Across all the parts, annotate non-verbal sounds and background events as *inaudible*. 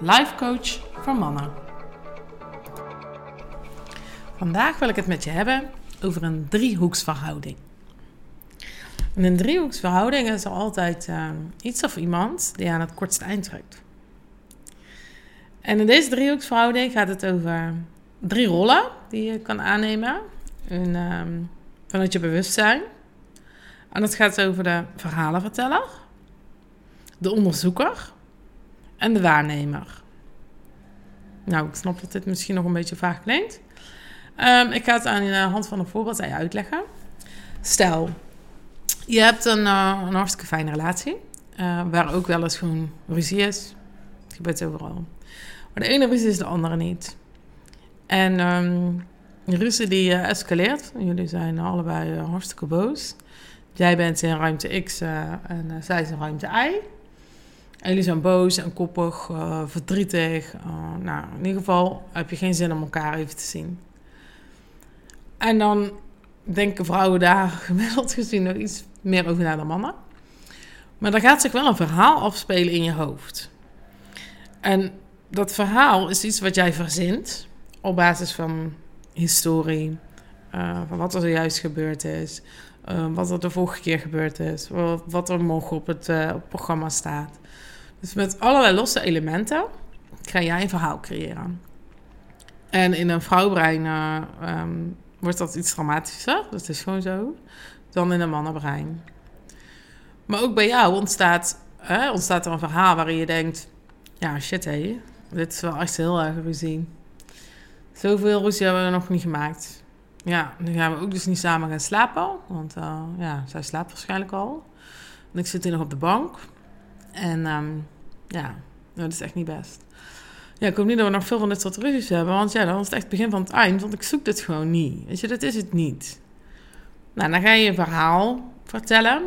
life coach voor mannen. Vandaag wil ik het met je hebben over een driehoeksverhouding. En een driehoeksverhouding is er altijd uh, iets of iemand die aan het kortste eind trekt. En in deze driehoeksverhouding gaat het over drie rollen die je kan aannemen uh, vanuit je bewustzijn. En het gaat over de verhalenverteller, de onderzoeker en de waarnemer. Nou, ik snap dat dit misschien nog een beetje vaag klinkt. Um, ik ga het aan de hand van een voorbeeld aan je uitleggen. Stel, je hebt een, uh, een hartstikke fijne relatie, uh, waar ook wel eens gewoon ruzie is. Het gebeurt overal. Maar de ene ruzie is de andere niet. En um, de ruzie die uh, escaleert. Jullie zijn allebei hartstikke boos. Jij bent in ruimte X en zij is in ruimte Y. En jullie zijn boos en koppig, uh, verdrietig. Uh, nou, in ieder geval heb je geen zin om elkaar even te zien. En dan denken vrouwen daar *laughs* gemiddeld gezien nog iets meer over naar dan mannen. Maar dan gaat zich wel een verhaal afspelen in je hoofd. En dat verhaal is iets wat jij verzint op basis van historie, uh, van wat er zojuist gebeurd is, wat er de vorige keer gebeurd is, wat er morgen op het, op het programma staat. Dus met allerlei losse elementen ga jij een verhaal creëren. En in een vrouwbrein uh, wordt dat iets dramatischer, dat is gewoon zo, dan in een mannenbrein. Maar ook bij jou ontstaat, hè, ontstaat er een verhaal waarin je denkt: ja, shit hé, dit is wel echt heel erg ruzie. Zoveel ruzie hebben we nog niet gemaakt. Ja, nu gaan we ook dus niet samen gaan slapen, want uh, ja, zij slaapt waarschijnlijk al. En ik zit hier nog op de bank. En um, ja, dat is echt niet best. Ja, ik hoop niet dat we nog veel van dit soort ruzies hebben. Want ja, dan is het echt het begin van het eind. Want ik zoek dit gewoon niet. Weet je, dat is het niet. Nou, dan ga je een verhaal vertellen.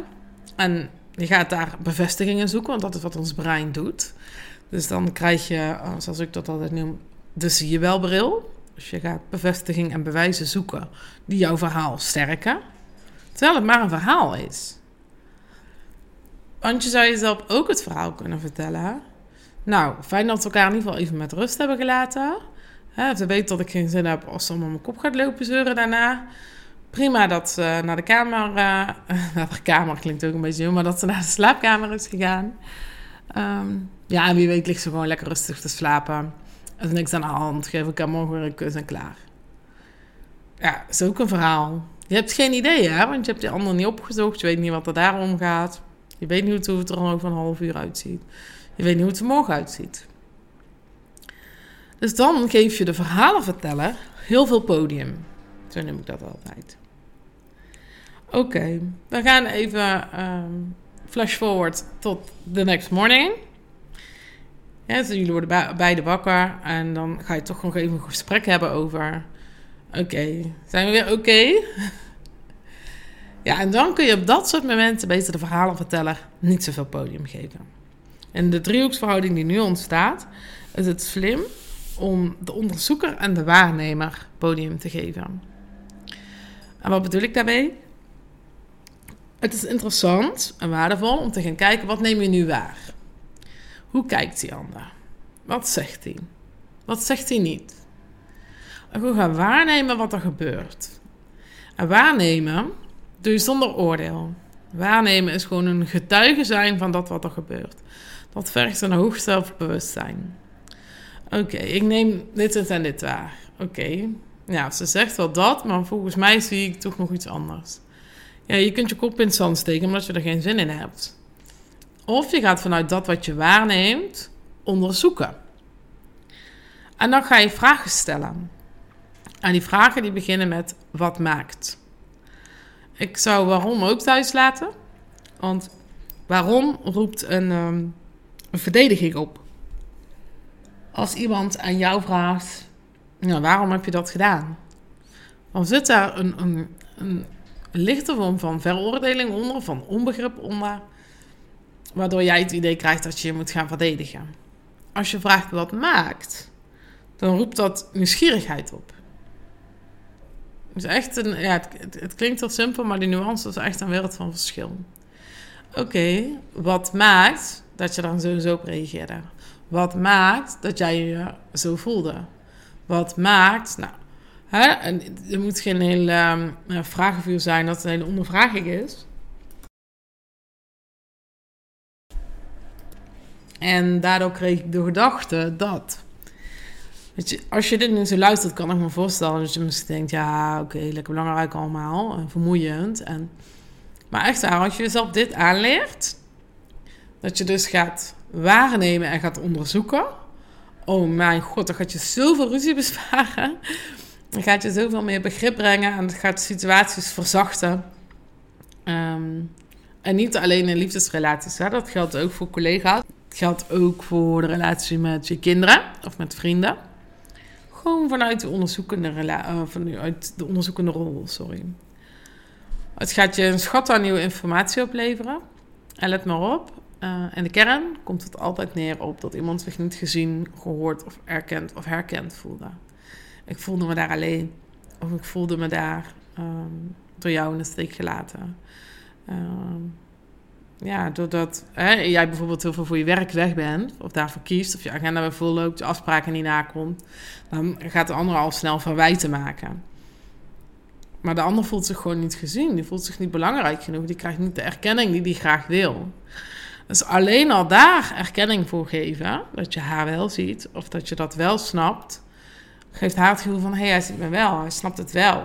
En je gaat daar bevestigingen zoeken. Want dat is wat ons brein doet. Dus dan krijg je, zoals ik dat altijd noem, de zie je wel bril. Dus je gaat bevestiging en bewijzen zoeken die jouw verhaal sterken. Terwijl het maar een verhaal is. Want je zou jezelf ook het verhaal kunnen vertellen. Nou, fijn dat we elkaar in ieder geval even met rust hebben gelaten. Ze weet dat ik geen zin heb als ze om mijn kop gaat lopen zeuren daarna. Prima dat ze naar de kamer... Uh, *laughs* naar de kamer klinkt ook een beetje jong, maar dat ze naar de slaapkamer is gegaan. Um, ja, en wie weet ligt ze gewoon lekker rustig te slapen. Er is niks aan de hand. Geef ik haar morgen weer een kus en klaar. Ja, is ook een verhaal. Je hebt geen idee, hè? Want je hebt die ander niet opgezocht. Je weet niet wat er daarom gaat. Je weet niet hoe het er al over een half uur uitziet. Je weet niet hoe het er morgen uitziet. Dus dan geef je de verhalenverteller heel veel podium. Zo noem ik dat altijd. Oké, we gaan even um, flash forward tot the next morning. Ja, dus jullie worden beide wakker en dan ga je toch nog even een gesprek hebben over... Oké, zijn we weer oké? Ja, en dan kun je op dat soort momenten beter de verhalenverteller niet zoveel podium geven. En de driehoeksverhouding die nu ontstaat, is het slim om de onderzoeker en de waarnemer podium te geven. En wat bedoel ik daarmee? Het is interessant en waardevol om te gaan kijken wat neem je nu waar. Hoe kijkt die ander? Wat zegt hij? Wat zegt hij niet? En gewoon gaan waarnemen wat er gebeurt. En waarnemen je zonder oordeel. Waarnemen is gewoon een getuige zijn van dat wat er gebeurt. Dat vergt een hoog zelfbewustzijn. Oké, ik neem dit en dit waar. Oké, okay. ja, ze zegt wel dat, maar volgens mij zie ik toch nog iets anders. Ja, je kunt je kop in het zand steken omdat je er geen zin in hebt. Of je gaat vanuit dat wat je waarneemt onderzoeken. En dan ga je vragen stellen. En die vragen die beginnen met wat maakt. Ik zou waarom ook thuis laten. Want waarom roept een, um, een verdediging op? als iemand aan jou vraagt: nou, waarom heb je dat gedaan? Dan zit daar een, een, een lichte vorm van veroordeling onder, van onbegrip onder, waardoor jij het idee krijgt dat je je moet gaan verdedigen. Als je vraagt wat maakt, dan roept dat nieuwsgierigheid op. Het, is echt een, ja, het, het klinkt wel simpel, maar die nuance is echt een wereld van verschil. Oké, wat maakt dat je dan zo op reageerde? Wat maakt dat jij je zo voelde? Wat maakt, nou, hè, en er moet geen hele uh, vragenvuur zijn dat het een hele ondervraging is. En daardoor kreeg ik de gedachte dat. Als je dit nu zo luistert, kan ik me voorstellen dat je misschien denkt: ja, oké, lekker belangrijk allemaal en vermoeiend. En, maar echt als je jezelf dit aanleert, dat je dus gaat waarnemen en gaat onderzoeken. Oh mijn god, dan gaat je zoveel ruzie besparen. Dan gaat je zoveel meer begrip brengen en het gaat situaties verzachten. Ehm, en niet alleen in liefdesrelaties, hè? dat geldt ook voor collega's. Het geldt ook voor de relatie met je kinderen of met vrienden. Gewoon vanuit de onderzoekende, uh, vanuit de onderzoekende rol, sorry. Het gaat je een schat aan nieuwe informatie opleveren. En let maar op, uh, in de kern komt het altijd neer op dat iemand zich niet gezien, gehoord of erkend of herkend voelde. Ik voelde me daar alleen. Of ik voelde me daar um, door jou in de steek gelaten. Um, ja, doordat hè, jij bijvoorbeeld heel veel voor je werk weg bent, of daarvoor kiest, of je agenda weer vol loopt, je afspraken niet nakomt, dan gaat de ander al snel verwijten maken. Maar de ander voelt zich gewoon niet gezien, die voelt zich niet belangrijk genoeg, die krijgt niet de erkenning die die graag wil. Dus alleen al daar erkenning voor geven, dat je haar wel ziet, of dat je dat wel snapt, geeft haar het gevoel van: hé, hey, hij ziet me wel, hij snapt het wel.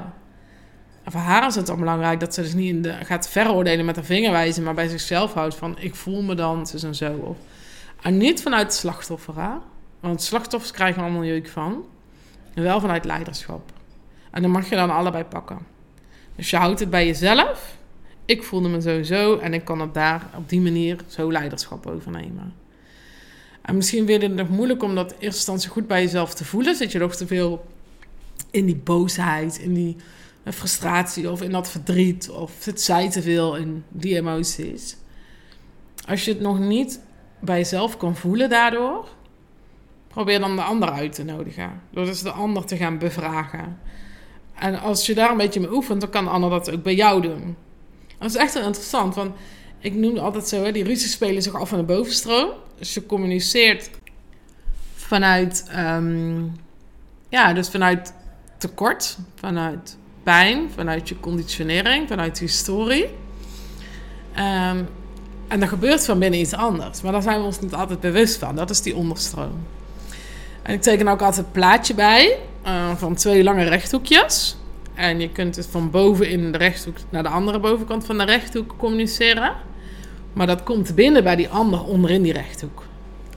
Voor haar is het dan belangrijk dat ze dus niet in de, gaat veroordelen met haar wijzen, maar bij zichzelf houdt van: ik voel me dan zo en zo. Of, en niet vanuit het want slachtoffers krijgen allemaal jeuk van, wel vanuit leiderschap. En dan mag je dan allebei pakken. Dus je houdt het bij jezelf. Ik voelde me sowieso en ik kan het daar op die manier zo leiderschap overnemen. En misschien je het nog moeilijk om dat in eerste instantie goed bij jezelf te voelen. Zit je nog te veel in die boosheid, in die frustratie of in dat verdriet? Of zit zij te veel in die emoties? Als je het nog niet bij jezelf kan voelen daardoor, probeer dan de ander uit te nodigen. Door dus de ander te gaan bevragen. En als je daar een beetje mee oefent, dan kan de ander dat ook bij jou doen. Dat is echt interessant, want ik noem altijd zo, hè, die ruzie spelen zich af van de bovenstroom. Dus je communiceert vanuit, um, ja, dus vanuit tekort, vanuit pijn, vanuit je conditionering, vanuit je historie. Um, en er gebeurt van binnen iets anders, maar daar zijn we ons niet altijd bewust van. Dat is die onderstroom. En ik teken ook altijd een plaatje bij uh, van twee lange rechthoekjes. En je kunt het van boven in de rechthoek naar de andere bovenkant van de rechthoek communiceren. Maar dat komt binnen bij die ander onderin die rechthoek.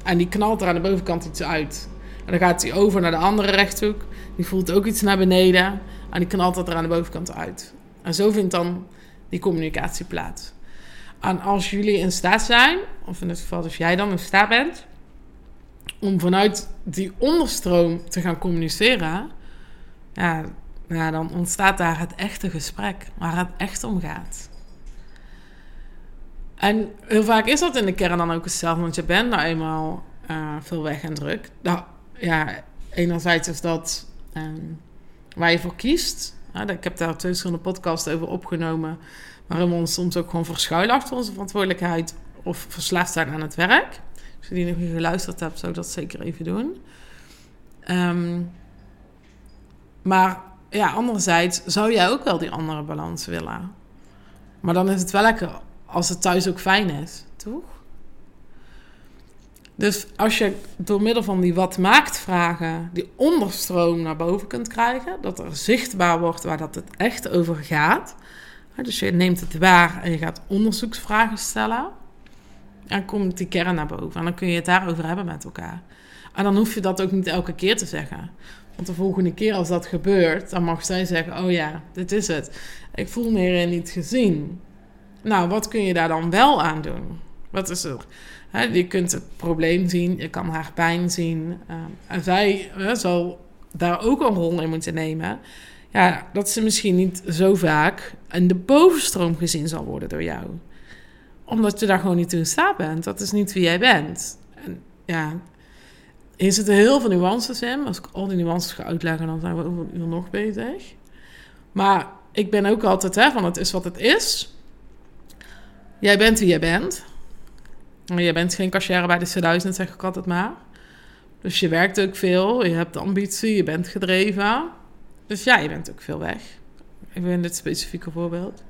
En die knalt er aan de bovenkant iets uit. En dan gaat hij over naar de andere rechthoek. Die voelt ook iets naar beneden. En die knalt dat er aan de bovenkant uit. En zo vindt dan die communicatie plaats. En als jullie in staat zijn, of in het geval als jij dan in staat bent, om vanuit die onderstroom te gaan communiceren, ja, dan ontstaat daar het echte gesprek, waar het echt om gaat. En heel vaak is dat in de kern dan ook hetzelfde, want je bent nou eenmaal uh, veel weg en druk. Nou ja, enerzijds is dat um, waar je voor kiest. ik heb daar twee verschillende podcasts over opgenomen, waarin we ons soms ook gewoon verschuilen achter onze verantwoordelijkheid of verslaafd zijn aan het werk. Als je die nog niet geluisterd hebt, zou ik dat zeker even doen. Um, maar ja, anderzijds zou jij ook wel die andere balans willen. Maar dan is het wel lekker als het thuis ook fijn is, toch? Dus als je door middel van die wat maakt vragen die onderstroom naar boven kunt krijgen, dat er zichtbaar wordt waar dat het echt over gaat. Dus je neemt het waar en je gaat onderzoeksvragen stellen. Dan komt die kern naar boven en dan kun je het daarover hebben met elkaar. En dan hoef je dat ook niet elke keer te zeggen. Want de volgende keer als dat gebeurt, dan mag zij zeggen: Oh ja, dit is het. Ik voel me hierin niet gezien. Nou, wat kun je daar dan wel aan doen? Wat is er? Je kunt het probleem zien, je kan haar pijn zien. Uh, en zij zal daar ook een rol in moeten nemen. Ja, dat ze misschien niet zo vaak in de bovenstroom gezien zal worden door jou. Omdat je daar gewoon niet toe in staat bent. Dat is niet wie jij bent. En ja, hier zitten heel veel nuances in. Als ik al die nuances ga uitleggen, dan zijn we over uur nog bezig. Maar ik ben ook altijd hè, van het is wat het is. Jij bent wie jij bent. Je bent geen cashier bij de C1000, zeg ik altijd maar. Dus je werkt ook veel, je hebt ambitie, je bent gedreven. Dus ja, je bent ook veel weg. Even in dit specifieke voorbeeld.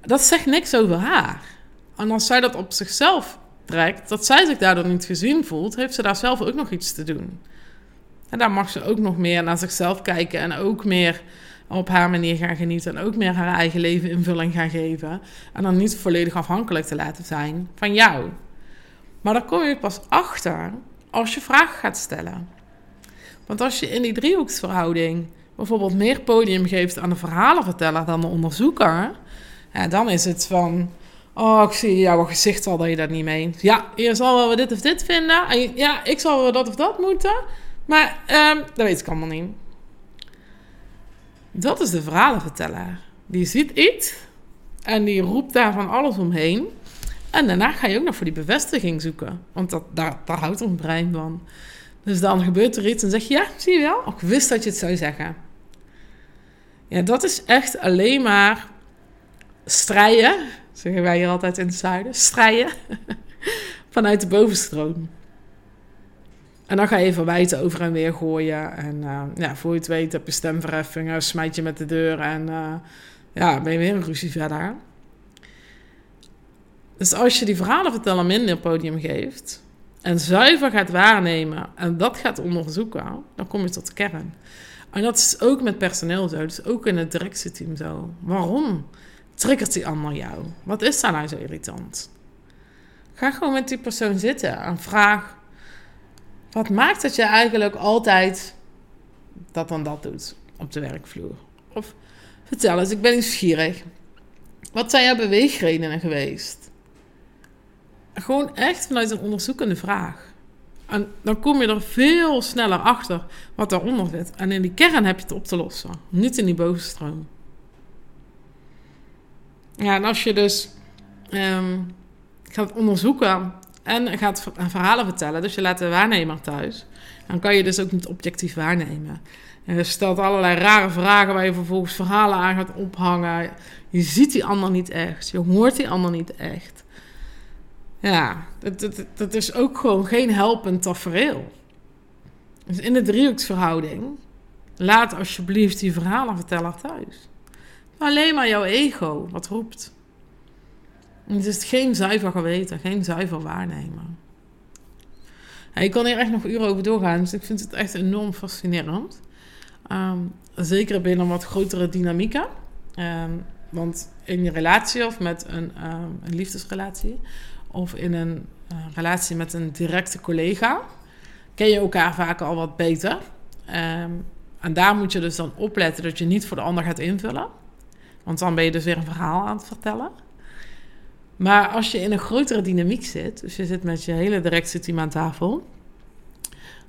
Dat zegt niks over haar. En als zij dat op zichzelf trekt, dat zij zich daardoor niet gezien voelt, heeft ze daar zelf ook nog iets te doen. En daar mag ze ook nog meer naar zichzelf kijken en ook meer op haar manier gaan genieten en ook meer haar eigen leven invulling gaan geven. En dan niet volledig afhankelijk te laten zijn van jou. Maar daar kom je pas achter als je vragen gaat stellen. Want als je in die driehoeksverhouding bijvoorbeeld meer podium geeft aan de verhalenverteller dan de onderzoeker, dan is het van. Oh, ik zie jouw gezicht al dat je dat niet meent. Ja, je zal wel dit of dit vinden. En ja, ik zal wel dat of dat moeten. Maar um, dat weet ik allemaal niet. Dat is de verhalenverteller. Die ziet iets en die roept daar van alles omheen. En daarna ga je ook nog voor die bevestiging zoeken. Want dat, daar, daar houdt ons brein van. Dus dan gebeurt er iets en zeg je, ja, zie je wel? Ik wist dat je het zou zeggen. Ja, dat is echt alleen maar strijden. Zeggen wij hier altijd in het zuiden. Strijden. *laughs* Vanuit de bovenstroom. En dan ga je verwijten over en weer gooien. En uh, voor je het weet heb je stemverheffingen, smijt je met de deur en uh, ja, ben je weer een ruzie verder. Dus als je die verhalen vertellen minder podium geeft en zuiver gaat waarnemen en dat gaat onderzoeken, dan kom je tot de kern. En dat is ook met personeel zo, dus ook in het directieteam zo. Waarom triggert die ander jou? Wat is daar nou zo irritant? Ga gewoon met die persoon zitten en vraag wat maakt dat je eigenlijk altijd dat dan dat doet op de werkvloer? Of vertel eens, ik ben nieuwsgierig. Wat zijn jouw beweegredenen geweest? Gewoon echt vanuit een onderzoekende vraag. En dan kom je er veel sneller achter wat daaronder zit. En in die kern heb je het op te lossen. Niet in die bovenstroom. Ja, en als je dus um, gaat onderzoeken en gaat verhalen vertellen. Dus je laat de waarnemer thuis. Dan kan je dus ook niet objectief waarnemen. En je stelt allerlei rare vragen waar je vervolgens verhalen aan gaat ophangen. Je ziet die ander niet echt. Je hoort die ander niet echt. Ja, dat, dat, dat is ook gewoon geen helpend tafereel. Dus in de driehoeksverhouding, laat alsjeblieft die verhalenverteller thuis. Alleen maar jouw ego wat roept. Het is geen zuiver geweten, geen zuiver waarnemen. ik kan hier echt nog uren over doorgaan, dus ik vind het echt enorm fascinerend. Um, zeker binnen wat grotere dynamieken. Um, want in je relatie of met een, um, een liefdesrelatie, of in een uh, relatie met een directe collega, ken je elkaar vaak al wat beter. en daar moet je dus dan opletten dat je niet voor de ander gaat invullen. Want dan ben je dus weer een verhaal aan het vertellen. Maar als je in een grotere dynamiek zit, dus je zit met je hele directe team aan tafel,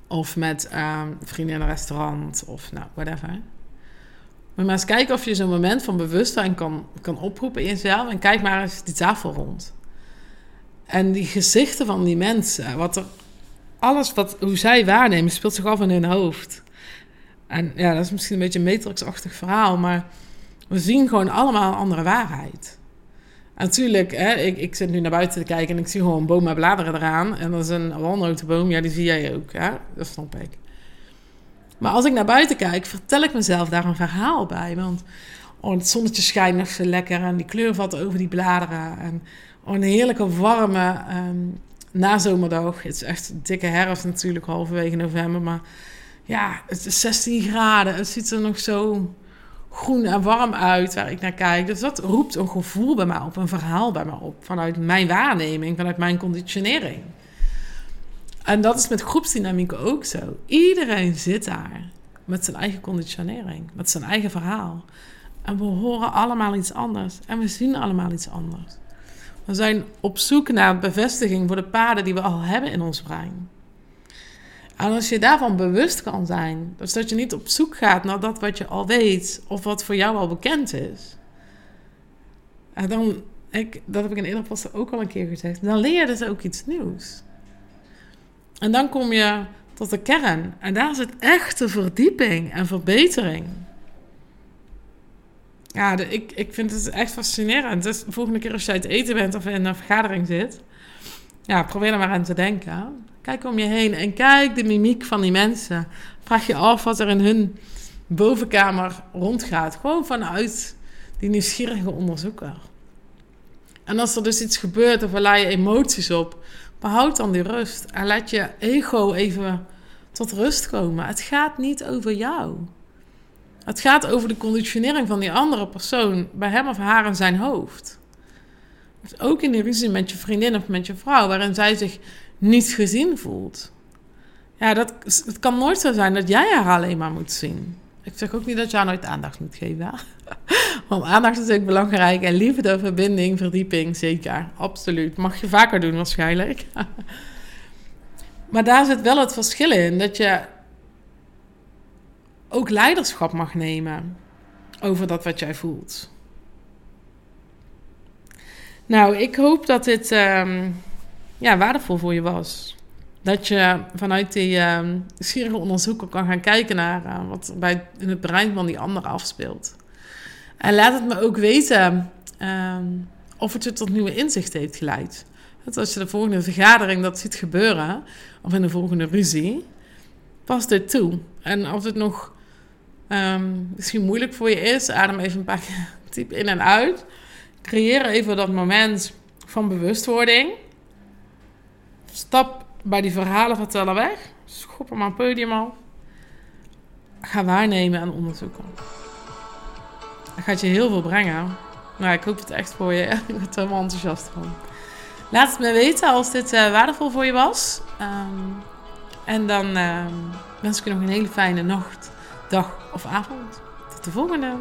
of met um, vrienden in een restaurant, of nou, whatever. Maar, maar eens kijken of je zo'n moment van bewustzijn kan, kan oproepen in jezelf. En kijk maar eens die tafel rond. En die gezichten van die mensen, wat er, alles wat, hoe zij waarnemen, speelt zich af in hun hoofd. En ja, dat is misschien een beetje een matrixachtig verhaal, maar we zien gewoon allemaal een andere waarheid natuurlijk, hè, ik, ik zit nu naar buiten te kijken en ik zie gewoon een boom met bladeren eraan. En dat is een walnotenboom, ja, die zie jij ook. Hè? Dat snap ik. Maar als ik naar buiten kijk, vertel ik mezelf daar een verhaal bij. Want oh, het zonnetje schijnt nog zo lekker en die kleur valt over die bladeren. En oh, een heerlijke warme um, nazomerdag. Het is echt dikke herfst natuurlijk, halverwege november. Maar ja, het is 16 graden. Het ziet er nog zo groen en warm uit waar ik naar kijk. Dus dat roept een gevoel bij mij op, een verhaal bij mij op. Vanuit mijn waarneming, vanuit mijn conditionering. En dat is met groepsdynamiek ook zo. Iedereen zit daar met zijn eigen conditionering, met zijn eigen verhaal. En we horen allemaal iets anders en we zien allemaal iets anders. We zijn op zoek naar bevestiging voor de paden die we al hebben in ons brein. En als je daarvan bewust kan zijn, dus dat je niet op zoek gaat naar dat wat je al weet of wat voor jou al bekend is, en dan, ik, dat heb ik in eerder posten ook al een keer gezegd, dan leer je dus ook iets nieuws. En dan kom je tot de kern. En daar zit echte verdieping en verbetering. Ja, ik, ik vind het echt fascinerend. Dus de volgende keer als je uit eten bent of in een vergadering zit, ja, probeer er maar aan te denken. Kijk om je heen en kijk de mimiek van die mensen. Vraag je af wat er in hun bovenkamer rondgaat. Gewoon vanuit die nieuwsgierige onderzoeker. En als er dus iets gebeurt of er je emoties op, behoud dan die rust. En laat je ego even tot rust komen. Het gaat niet over jou. Het gaat over de conditionering van die andere persoon bij hem of haar in zijn hoofd. Dus ook in de ruzie met je vriendin of met je vrouw, waarin zij zich niet gezien voelt. Ja, dat, het kan nooit zo zijn dat jij haar alleen maar moet zien. Ik zeg ook niet dat je haar nooit aandacht moet geven. *laughs* Want aandacht is ook belangrijk. En liefde, verbinding, verdieping, zeker. Absoluut. Mag je vaker doen waarschijnlijk. *laughs* maar daar zit wel het verschil in. Dat je ook leiderschap mag nemen over dat wat jij voelt. Nou, ik hoop dat dit um, ja, waardevol voor je was. Dat je vanuit die um, schierige onderzoeken kan gaan kijken naar uh, wat bij, in het brein van die ander afspeelt. En laat het me ook weten um, of het je tot nieuwe inzichten heeft geleid. Dat als je de volgende vergadering dat ziet gebeuren, of in de volgende ruzie, pas dit toe. En als het nog um, misschien moeilijk voor je is, adem even een paar keer *laughs* in en uit. Creëer even dat moment van bewustwording. Stap bij die verhalen vertellen weg. Schop hem aan podium af. Ga waarnemen en onderzoeken. Dat gaat je heel veel brengen. Nou, ik hoop het echt voor je. *laughs* ik ben er helemaal enthousiast van. Laat het me weten als dit uh, waardevol voor je was. Um, en dan uh, wens ik je nog een hele fijne nacht, dag of avond. Tot de volgende.